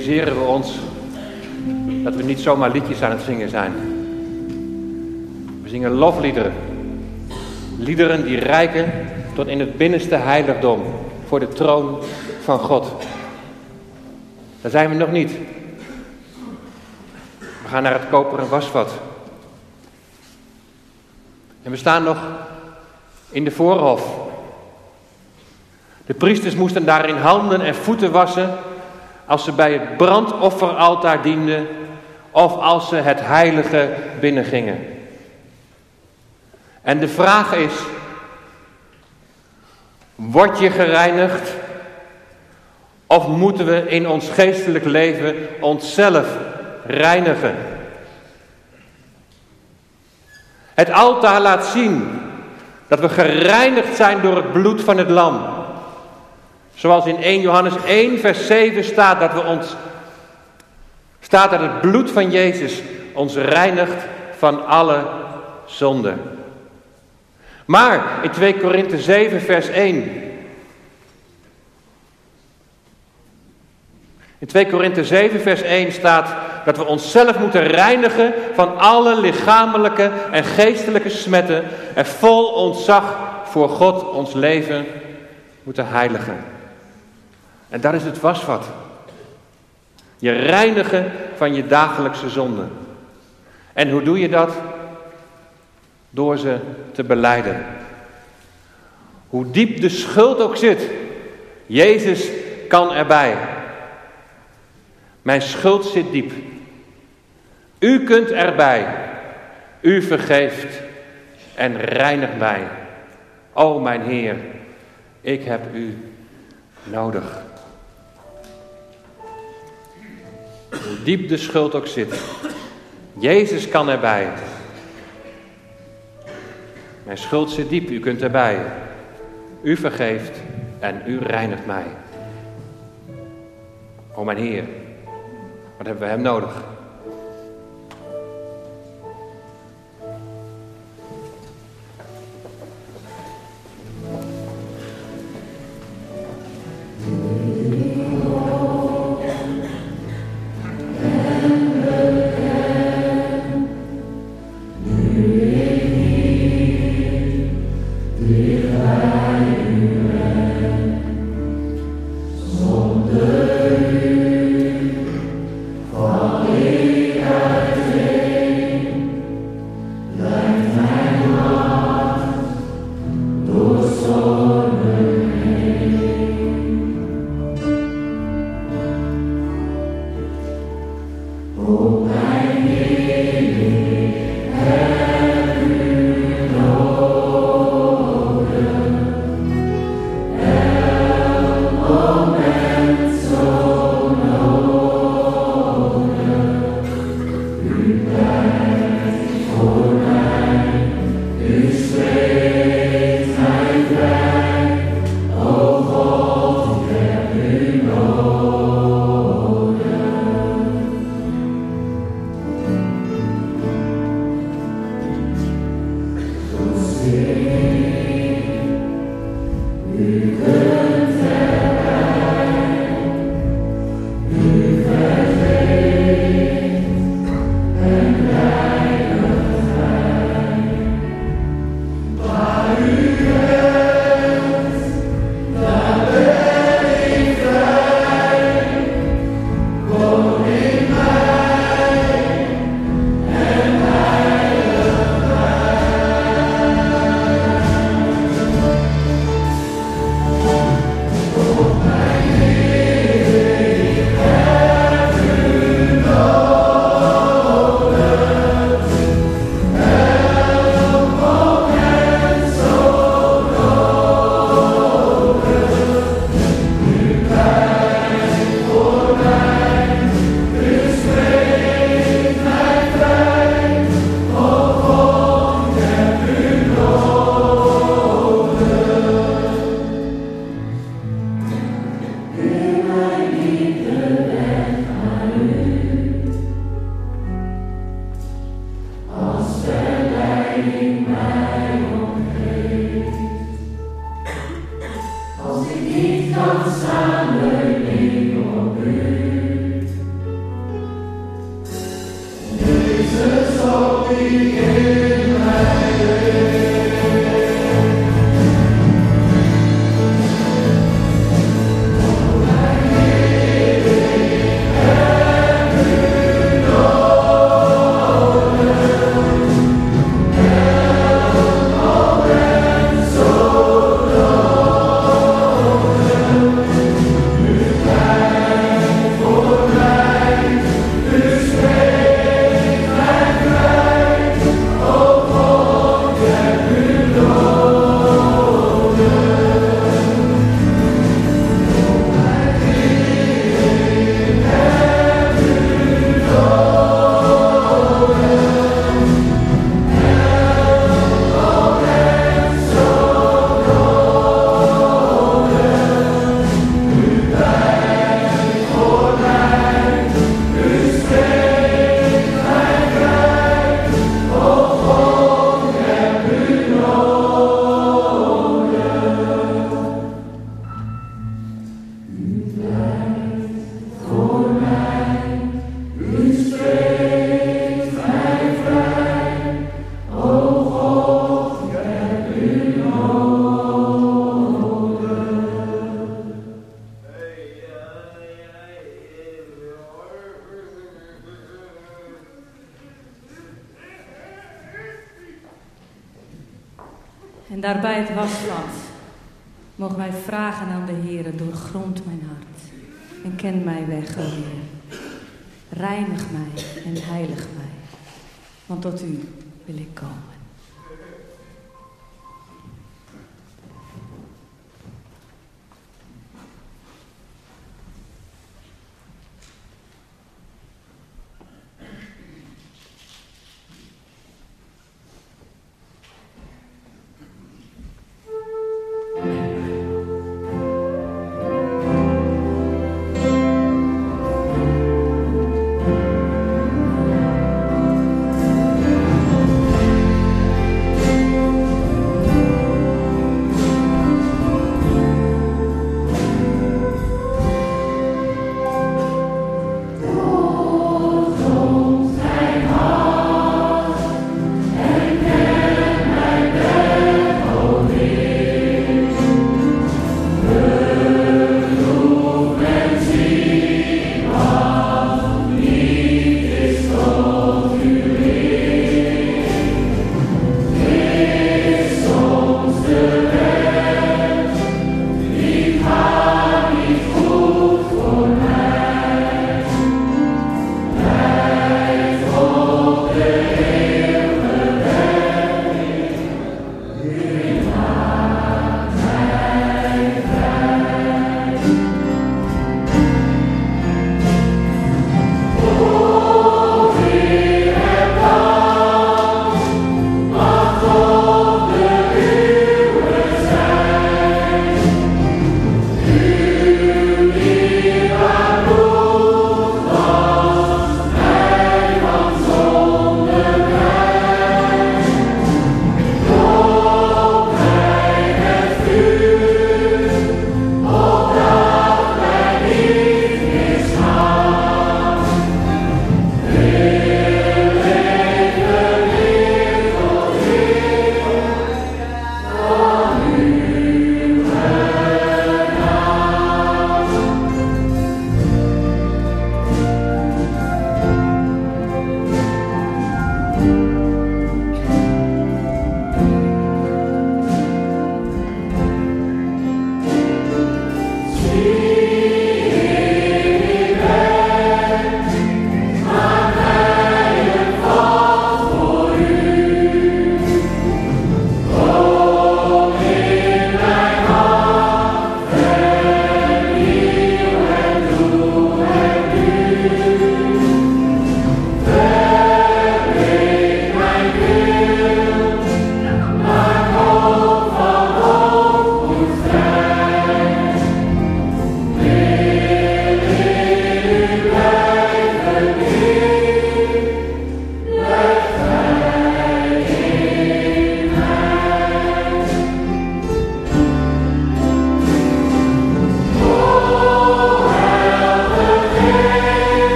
realiseren we ons dat we niet zomaar liedjes aan het zingen zijn. We zingen lofliederen. Liederen die rijken tot in het binnenste heiligdom voor de troon van God. Daar zijn we nog niet. We gaan naar het koperen wasvat. En we staan nog in de voorhof. De priesters moesten daarin handen en voeten wassen als ze bij het brandofferaltaar dienden of als ze het heilige binnengingen. En de vraag is, word je gereinigd of moeten we in ons geestelijk leven onszelf reinigen? Het altaar laat zien dat we gereinigd zijn door het bloed van het lam. Zoals in 1 Johannes 1 vers 7 staat dat we ons staat dat het bloed van Jezus ons reinigt van alle zonde. Maar in 2 Korinthe 7 vers 1 In 2 Korinthe 7 vers 1 staat dat we onszelf moeten reinigen van alle lichamelijke en geestelijke smetten en vol ontzag voor God ons leven moeten heiligen. En dat is het wasvat. Je reinigen van je dagelijkse zonden. En hoe doe je dat? Door ze te beleiden. Hoe diep de schuld ook zit, Jezus kan erbij. Mijn schuld zit diep. U kunt erbij. U vergeeft en reinigt mij. O mijn Heer, ik heb u nodig. Hoe diep de schuld ook zit. Jezus kan erbij. Mijn schuld zit diep, u kunt erbij. U vergeeft en u reinigt mij. O mijn Heer, wat hebben we Hem nodig? En daarbij het wasvat mogen wij vragen aan de Heer, doorgrond mijn hart en ken mij weg, Heer. Reinig mij en heilig mij, want tot u wil ik komen.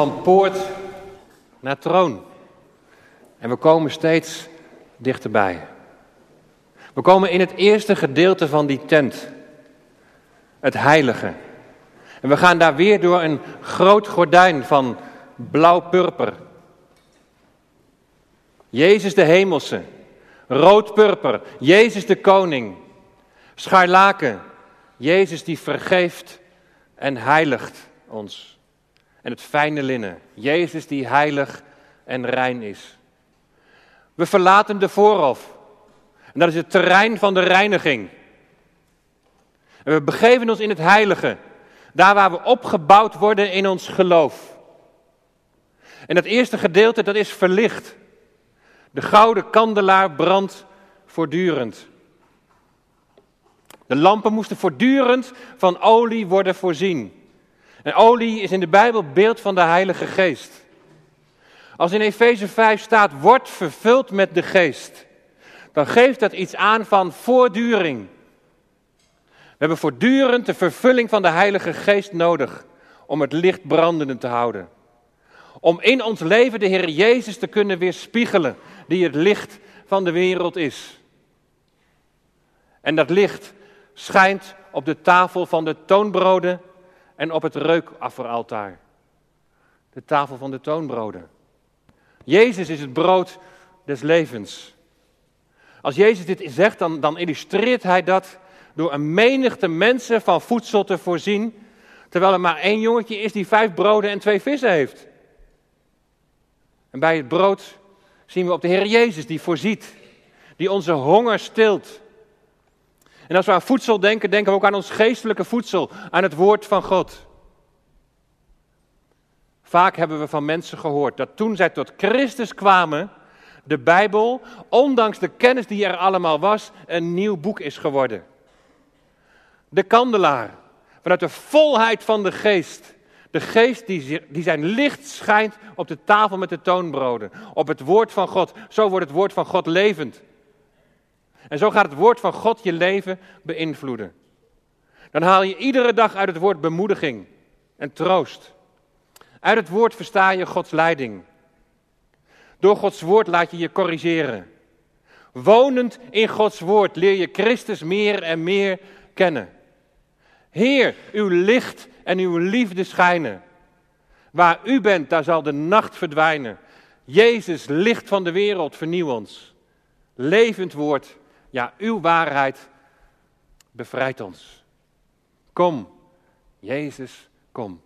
Van poort naar troon. En we komen steeds dichterbij. We komen in het eerste gedeelte van die tent. Het heilige. En we gaan daar weer door een groot gordijn van blauw-purper. Jezus de Hemelse, rood-purper, Jezus de Koning, scharlaken, Jezus die vergeeft en heiligt ons. En het fijne linnen, Jezus die heilig en rein is. We verlaten de voorhof. En dat is het terrein van de reiniging. En we begeven ons in het heilige. Daar waar we opgebouwd worden in ons geloof. En dat eerste gedeelte, dat is verlicht. De gouden kandelaar brandt voortdurend. De lampen moesten voortdurend van olie worden voorzien. En olie is in de Bijbel beeld van de Heilige Geest. Als in Efeze 5 staat, wordt vervuld met de Geest, dan geeft dat iets aan van voortduring. We hebben voortdurend de vervulling van de Heilige Geest nodig om het licht brandende te houden. Om in ons leven de Heer Jezus te kunnen weerspiegelen, die het licht van de wereld is. En dat licht schijnt op de tafel van de toonbroden en op het reukafferaltaar. De tafel van de toonbroden. Jezus is het brood des levens. Als Jezus dit zegt, dan, dan illustreert hij dat door een menigte mensen van voedsel te voorzien, terwijl er maar één jongetje is die vijf broden en twee vissen heeft. En bij het brood zien we op de Heer Jezus die voorziet, die onze honger stilt. En als we aan voedsel denken, denken we ook aan ons geestelijke voedsel, aan het woord van God. Vaak hebben we van mensen gehoord dat toen zij tot Christus kwamen, de Bijbel, ondanks de kennis die er allemaal was, een nieuw boek is geworden. De kandelaar, vanuit de volheid van de geest. De geest die, zijn licht schijnt op de tafel met de toonbroden, op het woord van God. Zo wordt het woord van God levend. En zo gaat het woord van God je leven beïnvloeden. Dan haal je iedere dag uit het woord bemoediging en troost. Uit het woord versta je Gods leiding. Door Gods woord laat je je corrigeren. Wonend in Gods woord leer je Christus meer en meer kennen. Heer, uw licht en uw liefde schijnen. Waar u bent, daar zal de nacht verdwijnen. Jezus, licht van de wereld, vernieuw ons. Levend woord, ja, uw waarheid bevrijdt ons. Kom, Jezus, kom.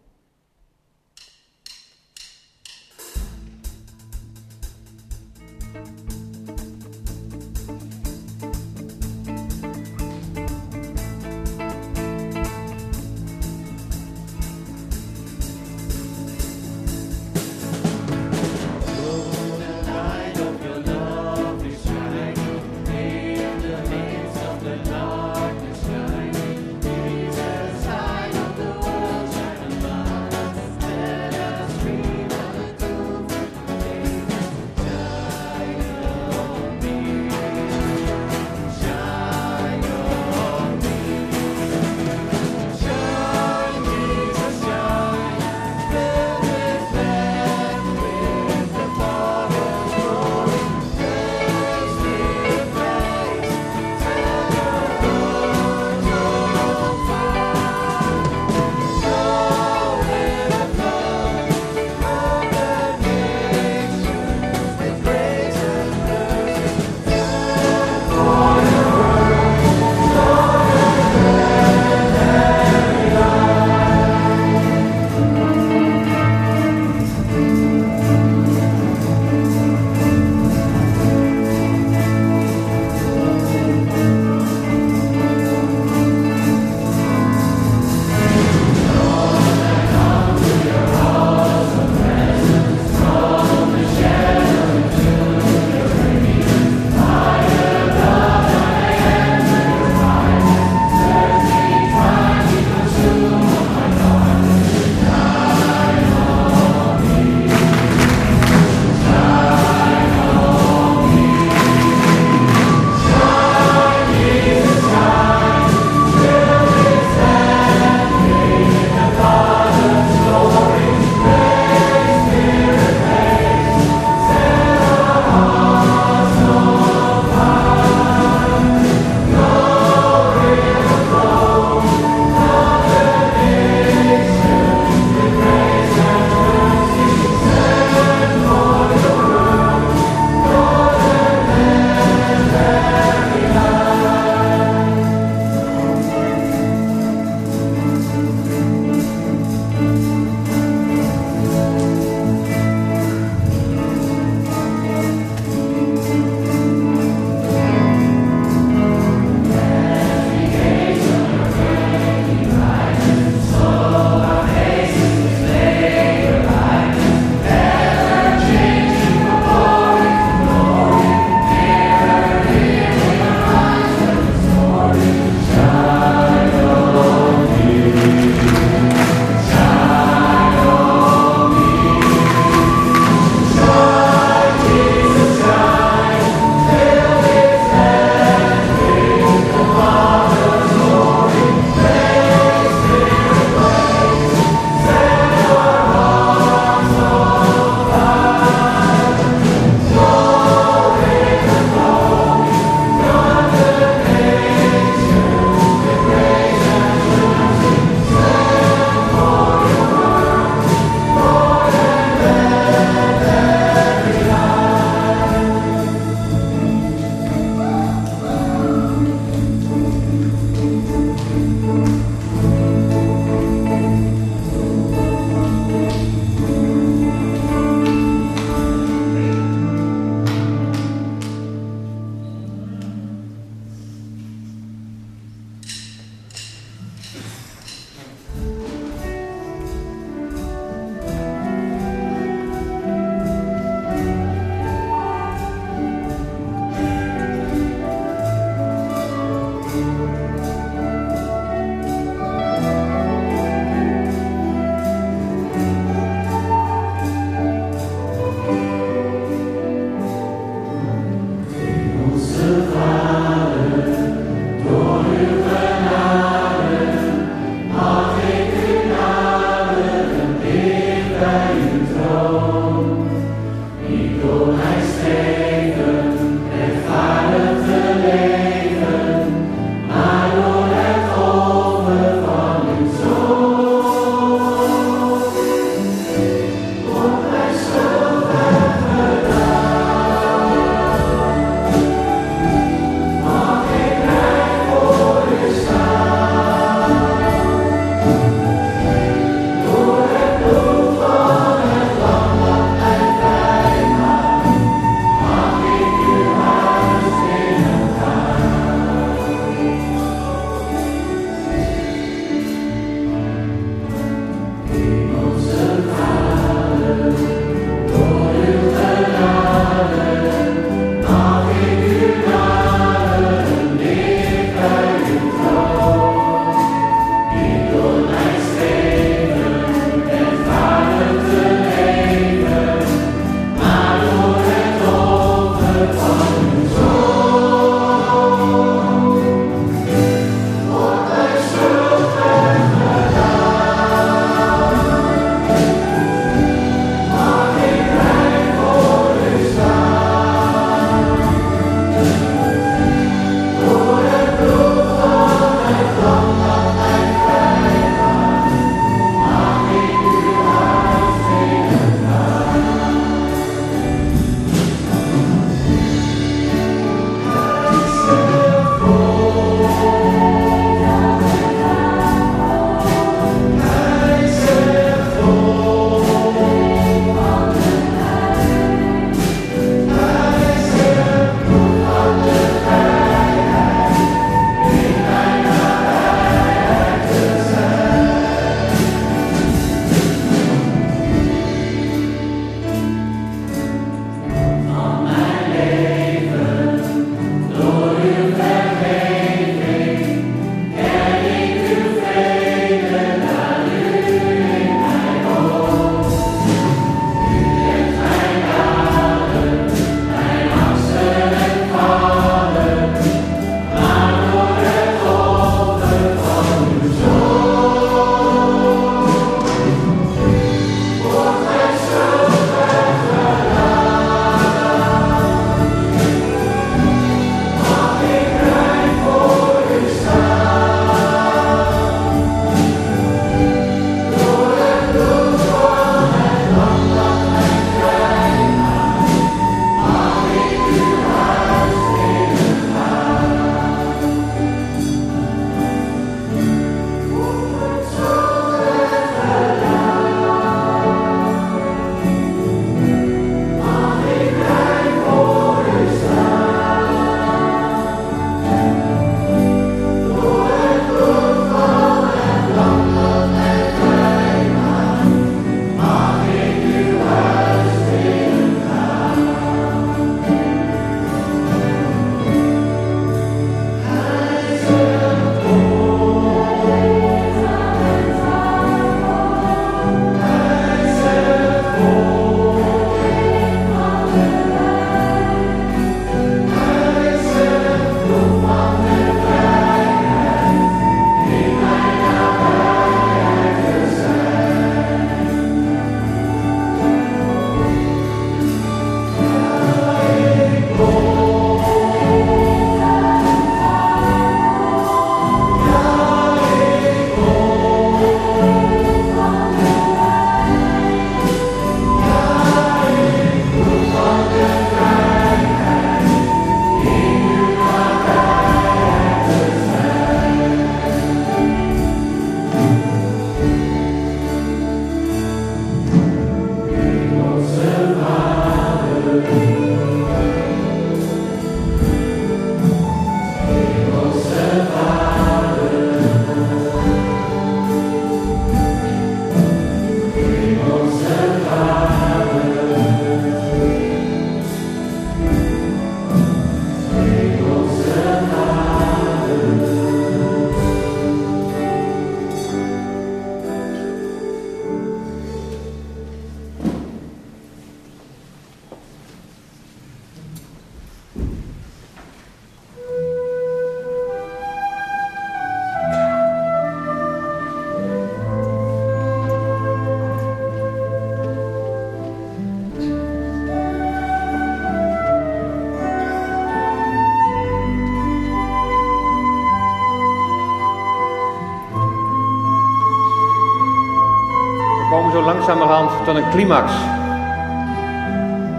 Een climax.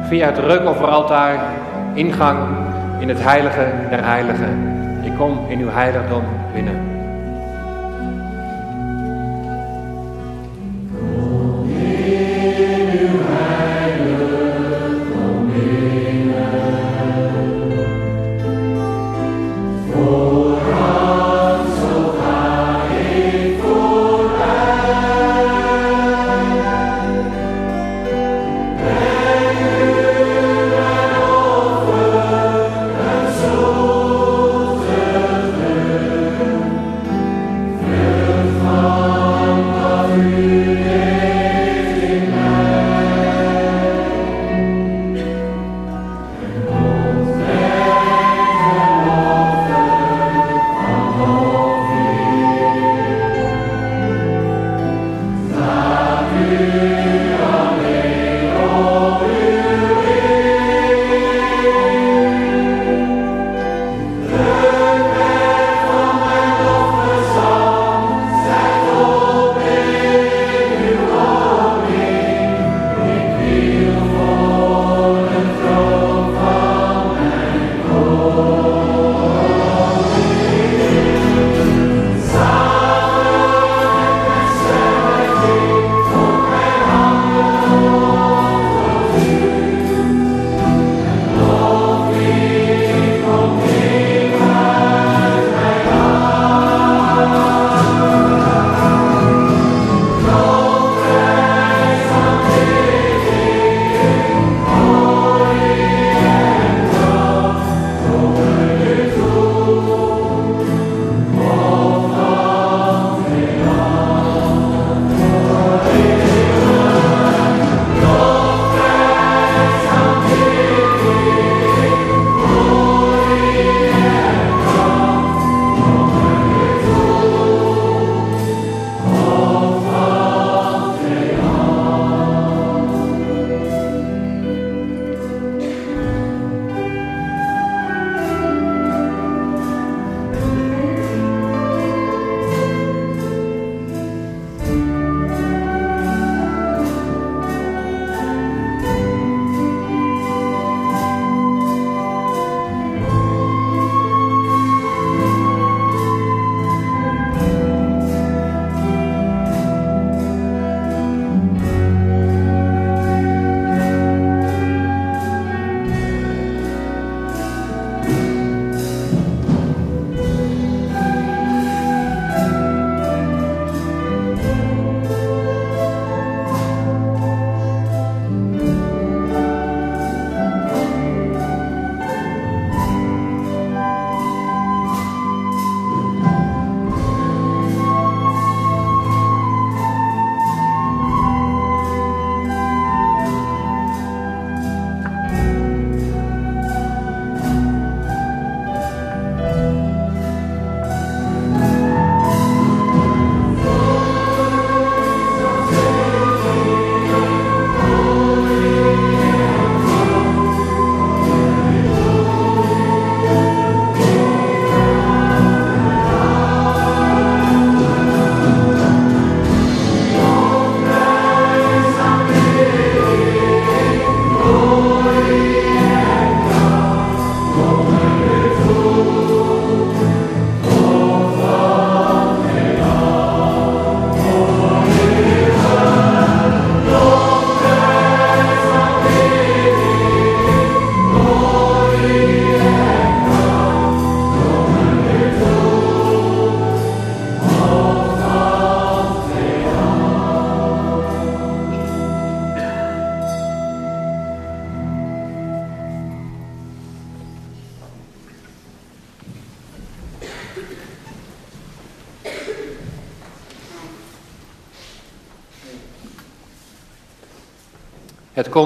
Via het reukofferaltaar, ingang in het heilige der heiligen. Ik kom in uw heiligdom binnen.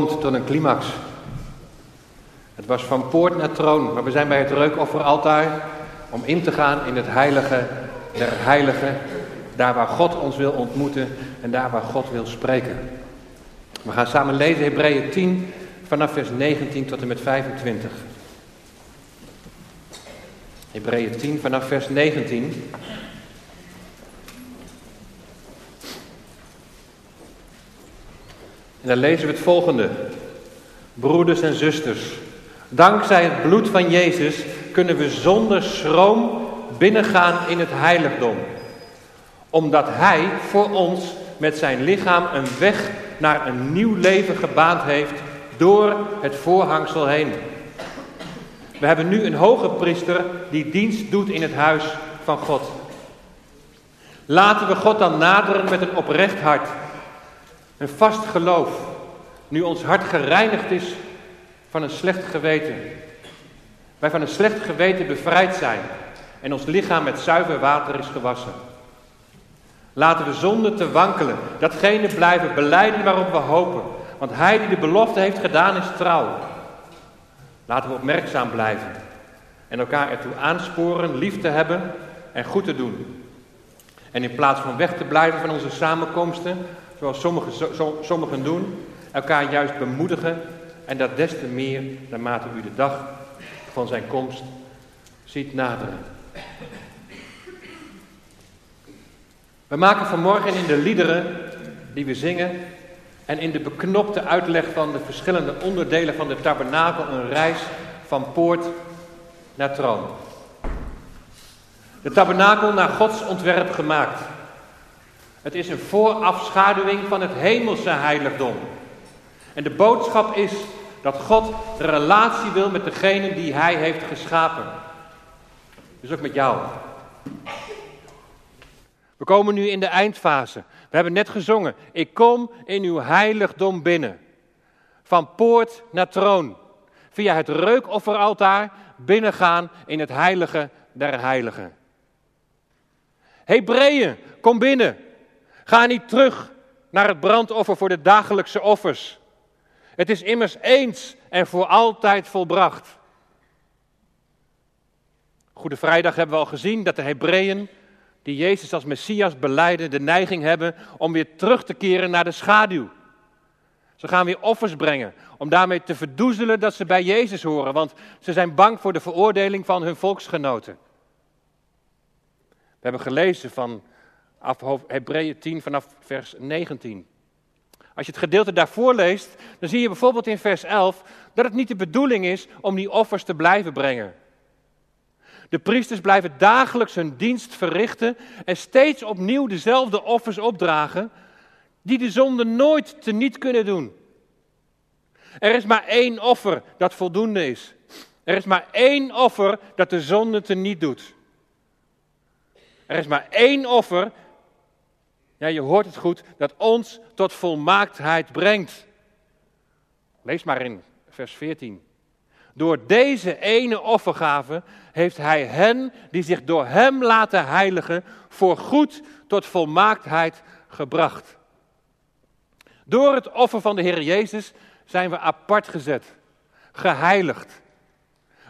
Tot een climax. Het was van poort naar troon, maar we zijn bij het reukofferaltaar om in te gaan in het heilige der heiligen. Daar waar God ons wil ontmoeten en daar waar God wil spreken. We gaan samen lezen Hebreeën 10 vanaf vers 19 tot en met 25. Hebreeën 10 vanaf vers 19. Dan lezen we het volgende. Broeders en zusters, dankzij het bloed van Jezus kunnen we zonder schroom binnengaan in het heiligdom. Omdat Hij voor ons met zijn lichaam een weg naar een nieuw leven gebaand heeft door het voorhangsel heen. We hebben nu een hoge priester die dienst doet in het huis van God. Laten we God dan naderen met een oprecht hart, een vast geloof, nu ons hart gereinigd is van een slecht geweten. Wij van een slecht geweten bevrijd zijn en ons lichaam met zuiver water is gewassen. Laten we zonder te wankelen datgene blijven beleiden waarop we hopen. Want hij die de belofte heeft gedaan is trouw. Laten we opmerkzaam blijven en elkaar ertoe aansporen lief te hebben en goed te doen. En in plaats van weg te blijven van onze samenkomsten, zoals sommigen, doen, elkaar juist bemoedigen en dat des te meer naarmate u de dag van zijn komst ziet naderen. We maken vanmorgen in de liederen die we zingen en in de beknopte uitleg van de verschillende onderdelen van de tabernakel een reis van poort naar troon. De tabernakel naar Gods ontwerp gemaakt. Het is een voorafschaduwing van het hemelse heiligdom. En de boodschap is dat God relatie wil met degene die hij heeft geschapen. Dus ook met jou. We komen nu in de eindfase. We hebben net gezongen. Ik kom in uw heiligdom binnen. Van poort naar troon. Via het reukofferaltaar binnengaan in het heilige der heiligen. Hebreeën, kom binnen. Ga niet terug naar het brandoffer voor de dagelijkse offers. Het is immers eens en voor altijd volbracht. Goede Vrijdag hebben we al gezien dat de Hebreeën die Jezus als Messias beleiden, de neiging hebben om weer terug te keren naar de schaduw. Ze gaan weer offers brengen om daarmee te verdoezelen dat ze bij Jezus horen, want ze zijn bang voor de veroordeling van hun volksgenoten. We hebben gelezen van Hebreeën 10 vanaf vers 19. Als je het gedeelte daarvoor leest, dan zie je bijvoorbeeld in vers 11 dat het niet de bedoeling is om die offers te blijven brengen. De priesters blijven dagelijks hun dienst verrichten en steeds opnieuw dezelfde offers opdragen, die de zonde nooit teniet kunnen doen. Er is maar één offer dat voldoende is. Er is maar één offer dat de zonde teniet doet. Er is maar één offer, ja je hoort het goed, dat ons tot volmaaktheid brengt. Lees maar in vers 14. Door deze ene offergave heeft hij hen die zich door hem laten heiligen, voor goed tot volmaaktheid gebracht. Door het offer van de Heer Jezus zijn we apart gezet, geheiligd.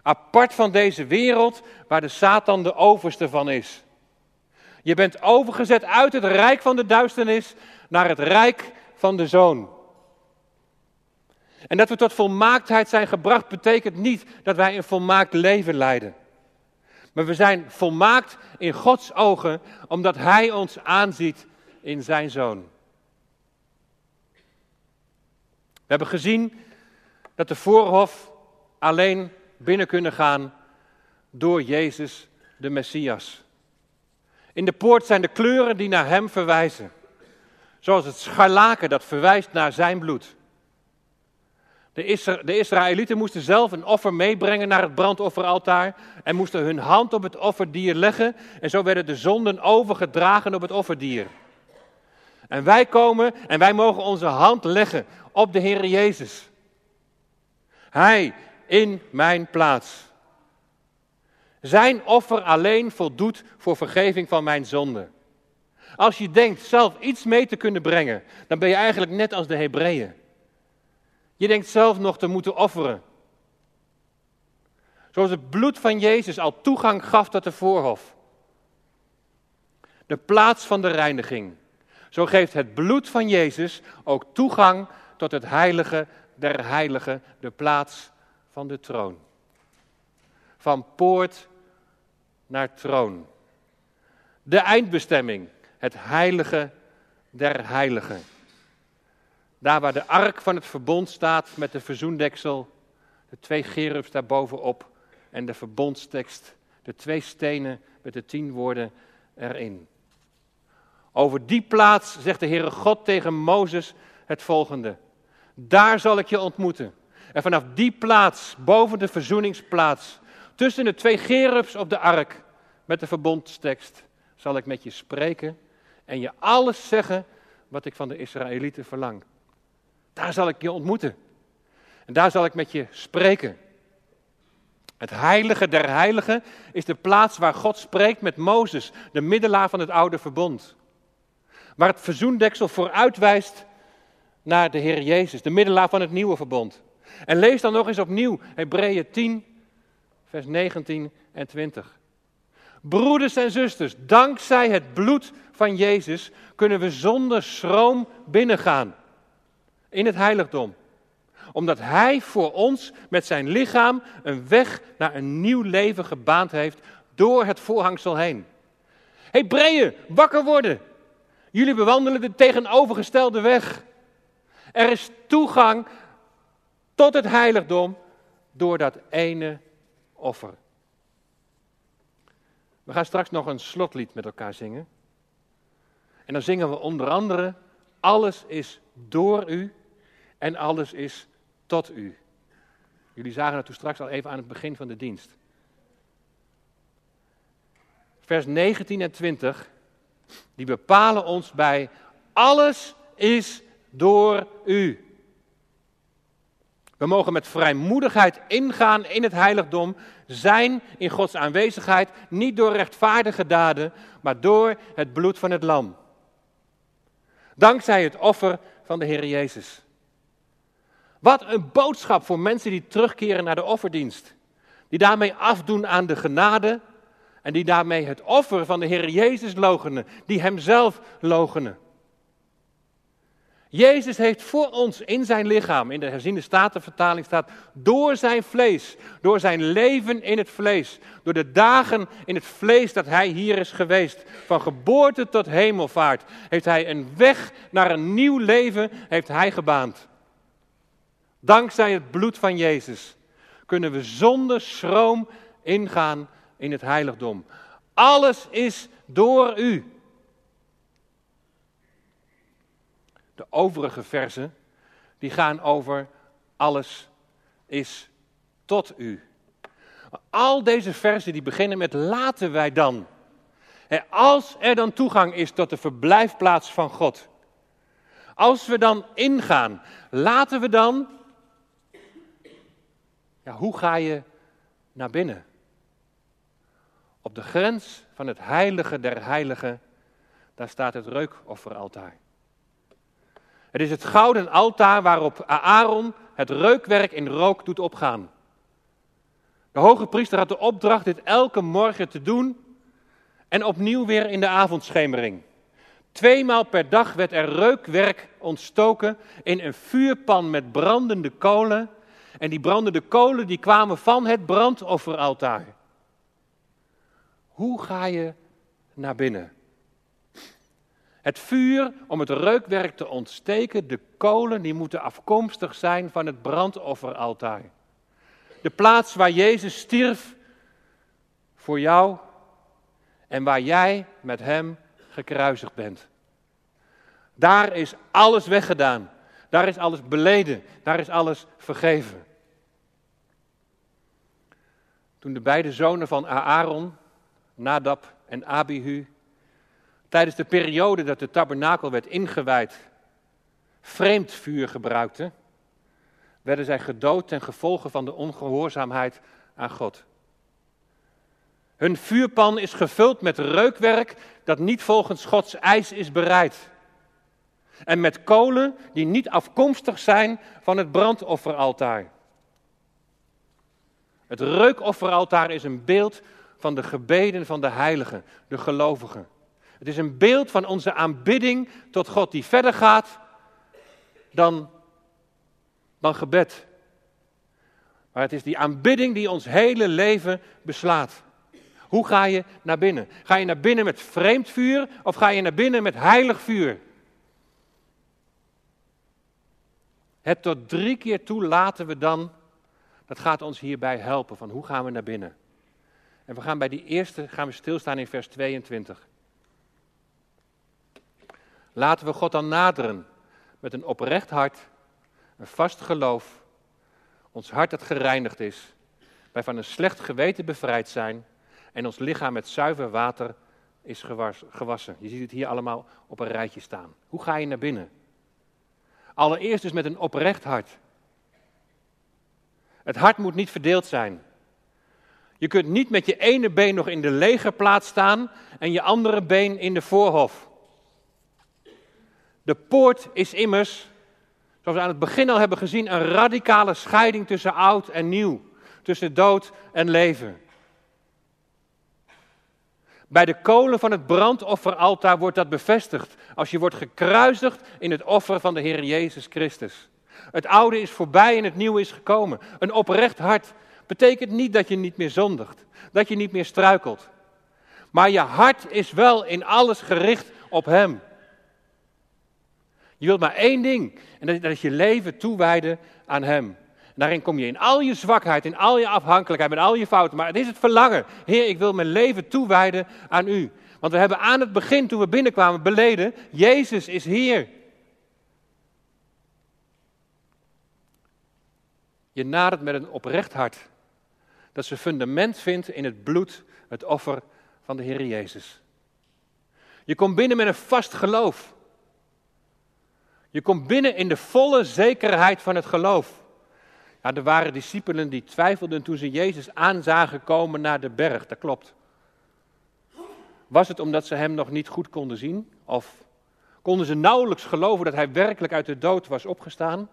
Apart van deze wereld waar de Satan de overste van is. Je bent overgezet uit het rijk van de duisternis naar het rijk van de zoon. En dat we tot volmaaktheid zijn gebracht betekent niet dat wij een volmaakt leven leiden. Maar we zijn volmaakt in Gods ogen omdat Hij ons aanziet in Zijn Zoon. We hebben gezien dat de voorhof alleen binnen kunnen gaan door Jezus de Messias. In de poort zijn de kleuren die naar Hem verwijzen. Zoals het scharlaken dat verwijst naar Zijn bloed. De, Israëlieten moesten zelf een offer meebrengen naar het brandofferaltaar en moesten hun hand op het offerdier leggen en zo werden de zonden overgedragen op het offerdier. En wij komen en wij mogen onze hand leggen op de Heer Jezus. Hij in mijn plaats. Zijn offer alleen voldoet voor vergeving van mijn zonden. Als je denkt zelf iets mee te kunnen brengen, dan ben je eigenlijk net als de Hebreeën. Je denkt zelf nog te moeten offeren. Zoals het bloed van Jezus al toegang gaf tot de voorhof. De plaats van de reiniging. Zo geeft het bloed van Jezus ook toegang tot het heilige der heiligen, de plaats van de troon. Van poort naar troon. De eindbestemming, het heilige der heiligen. Daar waar de ark van het verbond staat met de verzoendeksel, de twee gerubs daarbovenop en de verbondstekst, de twee stenen met de tien woorden erin. Over die plaats zegt de Heere God tegen Mozes het volgende. Daar zal ik je ontmoeten. En vanaf die plaats, boven de verzoeningsplaats, tussen de twee gerubs op de ark met de verbondstekst, zal ik met je spreken en je alles zeggen wat ik van de Israëlieten verlang. Daar zal ik je ontmoeten. En daar zal ik met je spreken. Het heilige der heiligen is de plaats waar God spreekt met Mozes, de middelaar van het oude verbond. Waar het verzoendeksel vooruitwijst naar de Heer Jezus, de middelaar van het nieuwe verbond. En lees dan nog eens opnieuw Hebreeën 10, vers 19 en 20. Broeders en zusters, dankzij het bloed van Jezus kunnen we zonder schroom binnengaan in het heiligdom. Omdat Hij voor ons met zijn lichaam een weg naar een nieuw leven gebaand heeft door het voorhangsel heen. Hebreeën, wakker worden. Jullie bewandelen de tegenovergestelde weg. Er is toegang tot het heiligdom door dat ene offer. We gaan straks nog een slotlied met elkaar zingen. En dan zingen we onder andere: Alles is door u en alles is tot u. Jullie zagen het toen straks al even aan het begin van de dienst. Vers 19 en 20, die bepalen ons bij: Alles is door u. We mogen met vrijmoedigheid ingaan in het heiligdom, zijn in Gods aanwezigheid, niet door rechtvaardige daden, maar door het bloed van het lam. Dankzij het offer van de Heer Jezus. Wat een boodschap voor mensen die terugkeren naar de offerdienst. Die daarmee afdoen aan de genade en die daarmee het offer van de Heer Jezus logenen, die Hemzelf logenen. Jezus heeft voor ons in zijn lichaam, in de herziende statenvertaling staat, door zijn vlees, door zijn leven in het vlees, door de dagen in het vlees dat hij hier is geweest, van geboorte tot hemelvaart, heeft hij een weg naar een nieuw leven heeft hij gebaand. Dankzij het bloed van Jezus kunnen we zonder schroom ingaan in het heiligdom. Alles is door u. De overige versen, die gaan over alles is tot u. Al deze versen die beginnen met laten wij dan. Als er dan toegang is tot de verblijfplaats van God. Als we dan ingaan, laten we dan. Ja, hoe ga je naar binnen? Op de grens van het heilige der heiligen, daar staat het reukofferaltaar. Het is het gouden altaar waarop Aaron het reukwerk in rook doet opgaan. De hoge priester had de opdracht dit elke morgen te doen en opnieuw weer in de avondschemering. Tweemaal per dag werd er reukwerk ontstoken in een vuurpan met brandende kolen. En die brandende kolen die kwamen van het brandofferaltaar. Hoe ga je naar binnen? Het vuur om het reukwerk te ontsteken, de kolen, die moeten afkomstig zijn van het brandofferaltaar. De plaats waar Jezus stierf voor jou en waar jij met Hem gekruisigd bent. Daar is alles weggedaan. Daar is alles beleden. Daar is alles vergeven. Toen de beide zonen van Aaron, Nadab en Abihu, tijdens de periode dat de tabernakel werd ingewijd, vreemd vuur gebruikten, werden zij gedood ten gevolge van de ongehoorzaamheid aan God. Hun vuurpan is gevuld met reukwerk dat niet volgens Gods eis is bereid. En met kolen die niet afkomstig zijn van het brandofferaltaar. Het reukofferaltaar is een beeld van de gebeden van de heiligen, de gelovigen. Het is een beeld van onze aanbidding tot God die verder gaat dan, dan gebed. Maar het is die aanbidding die ons hele leven beslaat. Hoe ga je naar binnen? Ga je naar binnen met vreemd vuur of ga je naar binnen met heilig vuur? Het tot drie keer toe laten we dan, dat gaat ons hierbij helpen van hoe gaan we naar binnen. En we gaan bij die eerste gaan we stilstaan in vers 22. Laten we God dan naderen met een oprecht hart, een vast geloof, ons hart dat gereinigd is, wij van een slecht geweten bevrijd zijn en ons lichaam met zuiver water is gewassen. Je ziet het hier allemaal op een rijtje staan. Hoe ga je naar binnen? Allereerst dus met een oprecht hart. Het hart moet niet verdeeld zijn. Je kunt niet met je ene been nog in de legerplaats staan en je andere been in de voorhof. De poort is immers, zoals we aan het begin al hebben gezien, een radicale scheiding tussen oud en nieuw, tussen dood en leven. Bij de kolen van het brandofferaltaar wordt dat bevestigd als je wordt gekruisigd in het offer van de Heer Jezus Christus. Het oude is voorbij en het nieuwe is gekomen. Een oprecht hart betekent niet dat je niet meer zondigt, dat je niet meer struikelt. Maar je hart is wel in alles gericht op Hem. Je wilt maar één ding, en dat is je leven toewijden aan Hem. Daarin kom je in al je zwakheid, in al je afhankelijkheid, met al je fouten. Maar het is het verlangen. Heer, ik wil mijn leven toewijden aan u. Want we hebben aan het begin, toen we binnenkwamen, beleden, Jezus is hier. Je nadert met een oprecht hart. Dat ze fundament vindt in het bloed, het offer van de Heer Jezus. Je komt binnen met een vast geloof. Je komt binnen in de volle zekerheid van het geloof. Ja, er waren discipelen die twijfelden toen ze Jezus aanzagen komen naar de berg. Dat klopt. Was het omdat ze hem nog niet goed konden zien? Of konden ze nauwelijks geloven dat hij werkelijk uit de dood was opgestaan?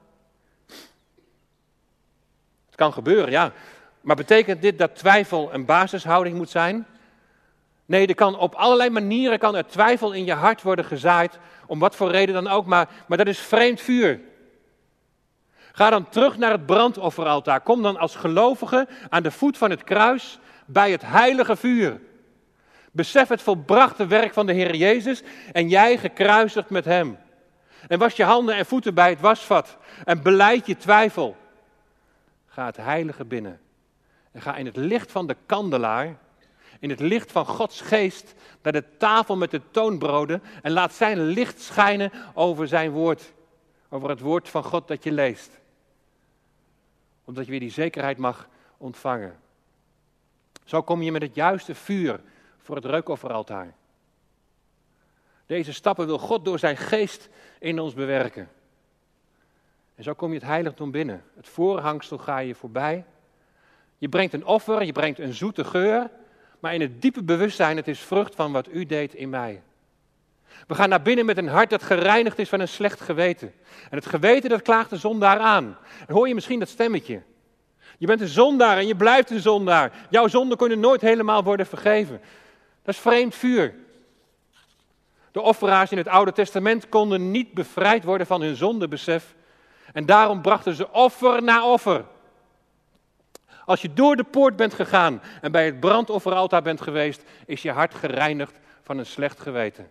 Het kan gebeuren, ja. Maar betekent dit dat twijfel een basishouding moet zijn? Nee, er kan op allerlei manieren kan er twijfel in je hart worden gezaaid, om wat voor reden dan ook, maar, maar dat is vreemd vuur. Ga dan terug naar het brandofferaltaar. Kom dan als gelovige aan de voet van het kruis bij het heilige vuur. Besef het volbrachte werk van de Heer Jezus en jij gekruisigd met Hem. En was je handen en voeten bij het wasvat en beleid je twijfel. Ga het heilige binnen en ga in het licht van de kandelaar, in het licht van Gods geest, naar de tafel met de toonbroden en laat zijn licht schijnen over zijn woord, over het woord van God dat je leest omdat je weer die zekerheid mag ontvangen. Zo kom je met het juiste vuur voor het reukofferaltaar. Deze stappen wil God door zijn geest in ons bewerken. En zo kom je het heiligdom binnen. Het voorhangsel ga je voorbij. Je brengt een offer, je brengt een zoete geur, maar in het diepe bewustzijn, het is vrucht van wat u deed in mij. We gaan naar binnen met een hart dat gereinigd is van een slecht geweten. En het geweten dat klaagt de zondaar aan. Hoor je misschien dat stemmetje. Je bent een zondaar en je blijft een zondaar. Jouw zonden kunnen nooit helemaal worden vergeven. Dat is vreemd vuur. De offeraars in het Oude Testament konden niet bevrijd worden van hun zondebesef. En daarom brachten ze offer na offer. Als je door de poort bent gegaan en bij het brandofferaltaar bent geweest, is je hart gereinigd van een slecht geweten.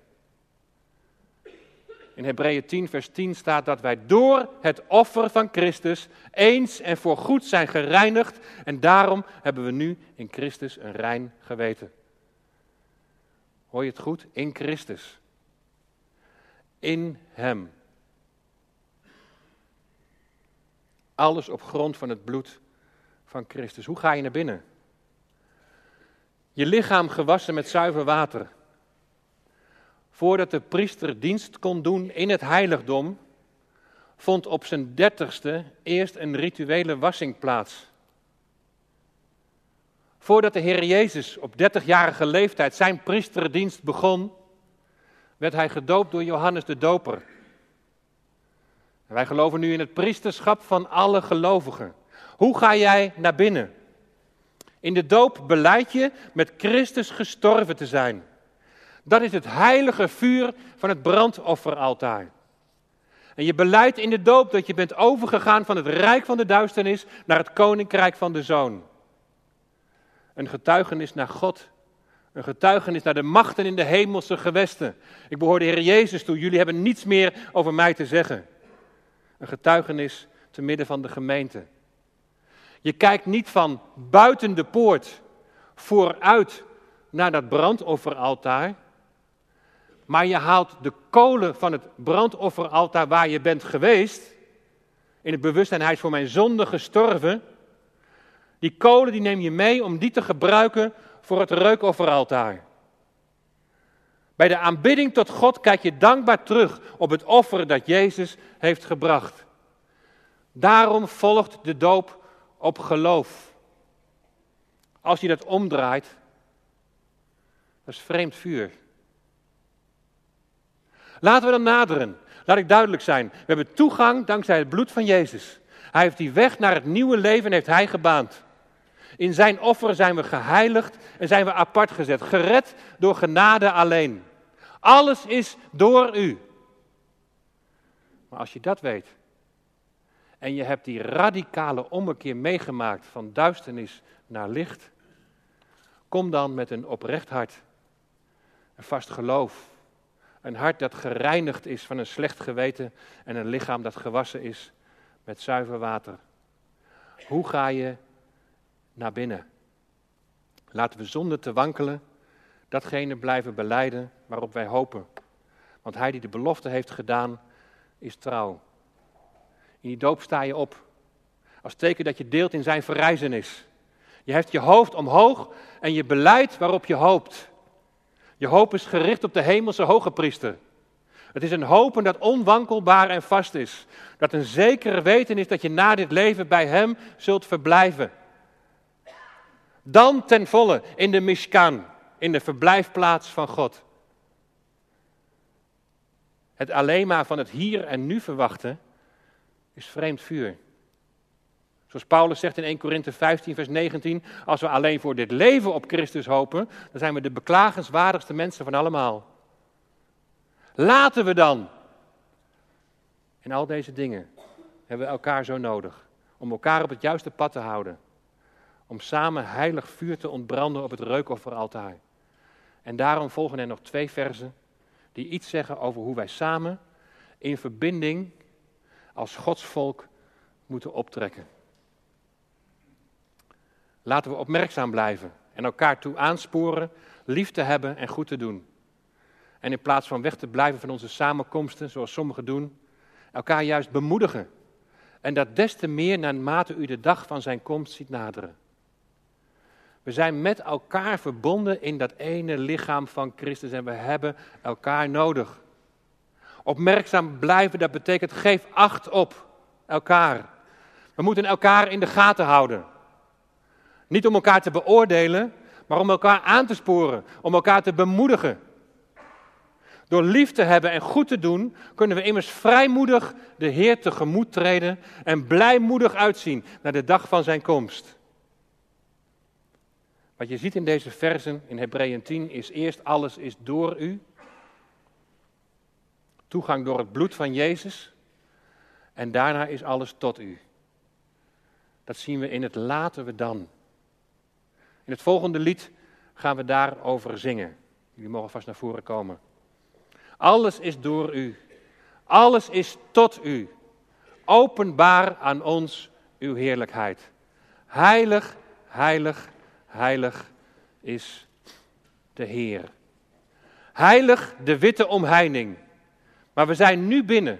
In Hebreeën 10, vers 10 staat dat wij door het offer van Christus eens en voor goed zijn gereinigd. En daarom hebben we nu in Christus een rein geweten. Hoor je het goed? In Christus. In Hem. Alles op grond van het bloed van Christus. Hoe ga je naar binnen? Je lichaam gewassen met zuiver water voordat de priester dienst kon doen in het heiligdom, vond op zijn dertigste eerst een rituele wassing plaats. Voordat de Heer Jezus op dertigjarige leeftijd zijn priesterdienst begon, werd hij gedoopt door Johannes de Doper. wij geloven nu in het priesterschap van alle gelovigen. Hoe ga jij naar binnen? In de doop beleid je met Christus gestorven te zijn. Dat is het heilige vuur van het brandofferaltaar. En je beleidt in de doop dat je bent overgegaan van het rijk van de duisternis naar het koninkrijk van de zoon. Een getuigenis naar God. Een getuigenis naar de machten in de hemelse gewesten. Ik behoor de Heer Jezus toe. Jullie hebben niets meer over mij te zeggen. Een getuigenis te midden van de gemeente. Je kijkt niet van buiten de poort vooruit naar dat brandofferaltaar, maar je haalt de kolen van het brandofferaltaar waar je bent geweest, in het bewustzijn hij is voor mijn zonde gestorven. Die kolen die neem je mee om die te gebruiken voor het reukofferaltaar. Bij de aanbidding tot God kijk je dankbaar terug op het offer dat Jezus heeft gebracht. Daarom volgt de doop op geloof. Als je dat omdraait, dat is vreemd vuur. Laten we dan naderen. Laat ik duidelijk zijn. We hebben toegang dankzij het bloed van Jezus. Hij heeft die weg naar het nieuwe leven heeft hij gebaand. In zijn offer zijn we geheiligd en zijn we apart gezet. Gered door genade alleen. Alles is door u. Maar als je dat weet en je hebt die radicale ommekeer meegemaakt van duisternis naar licht, kom dan met een oprecht hart, een vast geloof, een hart dat gereinigd is van een slecht geweten en een lichaam dat gewassen is met zuiver water. Hoe ga je naar binnen? Laten we zonder te wankelen datgene blijven beleiden waarop wij hopen. Want hij die de belofte heeft gedaan, is trouw. In die doop sta je op. Als teken dat je deelt in zijn verrijzenis. Je hebt je hoofd omhoog en je beleid waarop je hoopt. Je hoop is gericht op de hemelse hoge priester. Het is een hopen dat onwankelbaar en vast is. Dat een zekere weten is dat je na dit leven bij hem zult verblijven. Dan ten volle in de Mishkan, in de verblijfplaats van God. Het alleen maar van het hier en nu verwachten is vreemd vuur. Zoals Paulus zegt in 1 Korinthe 15, vers 19, als we alleen voor dit leven op Christus hopen, dan zijn we de beklagenswaardigste mensen van allemaal. Laten we dan. En al deze dingen hebben we elkaar zo nodig. Om elkaar op het juiste pad te houden. Om samen heilig vuur te ontbranden op het reukofferaltaar. En daarom volgen er nog twee versen die iets zeggen over hoe wij samen in verbinding als Gods volk moeten optrekken. Laten we opmerkzaam blijven en elkaar toe aansporen lief te hebben en goed te doen. En in plaats van weg te blijven van onze samenkomsten, zoals sommigen doen, elkaar juist bemoedigen. En dat des te meer naarmate u de dag van zijn komst ziet naderen. We zijn met elkaar verbonden in dat ene lichaam van Christus en we hebben elkaar nodig. Opmerkzaam blijven, dat betekent geef acht op elkaar. We moeten elkaar in de gaten houden. Niet om elkaar te beoordelen, maar om elkaar aan te sporen, om elkaar te bemoedigen. Door lief te hebben en goed te doen, kunnen we immers vrijmoedig de Heer tegemoet treden en blijmoedig uitzien naar de dag van zijn komst. Wat je ziet in deze versen in Hebreeën 10 is eerst alles is door u. Toegang door het bloed van Jezus. En daarna is alles tot u. Dat zien we in het laten we dan. In het volgende lied gaan we daarover zingen. Jullie mogen vast naar voren komen. Alles is door u. Alles is tot u. Openbaar aan ons uw heerlijkheid. Heilig, heilig, heilig is de Heer. Heilig de witte omheining. Maar we zijn nu binnen.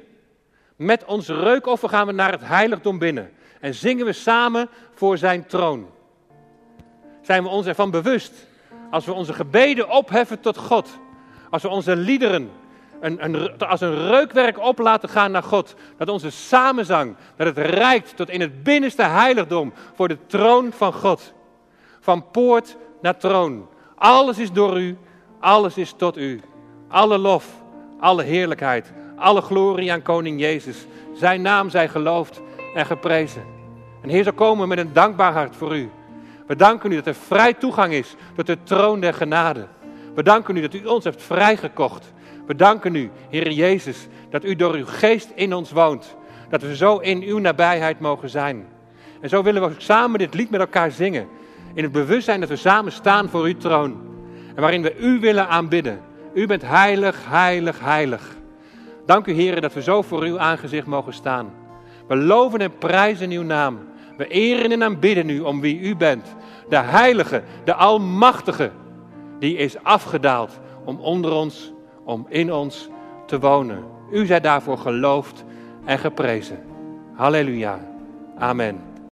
Met ons reukoffer gaan we naar het heiligdom binnen. En zingen we samen voor zijn troon. Zijn we ons ervan bewust. Als we onze gebeden opheffen tot God. Als we onze liederen een, een, als een reukwerk op laten gaan naar God. Dat onze samenzang, dat het reikt tot in het binnenste heiligdom voor de troon van God. Van poort naar troon. Alles is door u, alles is tot u. Alle lof, alle heerlijkheid, alle glorie aan koning Jezus. Zijn naam zij geloofd en geprezen. En Heer, zo komen met een dankbaar hart voor u. We danken u dat er vrij toegang is tot de troon der genade. We danken u dat u ons hebt vrijgekocht. We danken u, Heer Jezus, dat u door uw geest in ons woont. Dat we zo in uw nabijheid mogen zijn. En zo willen we ook samen dit lied met elkaar zingen. In het bewustzijn dat we samen staan voor uw troon. En waarin we u willen aanbidden. U bent heilig, heilig, heilig. Dank u, Heer, dat we zo voor uw aangezicht mogen staan. We loven en prijzen uw naam. We eren en aanbidden u om wie u bent. De heilige, de almachtige, die is afgedaald om onder ons, om in ons te wonen. U zij daarvoor geloofd en geprezen. Halleluja. Amen.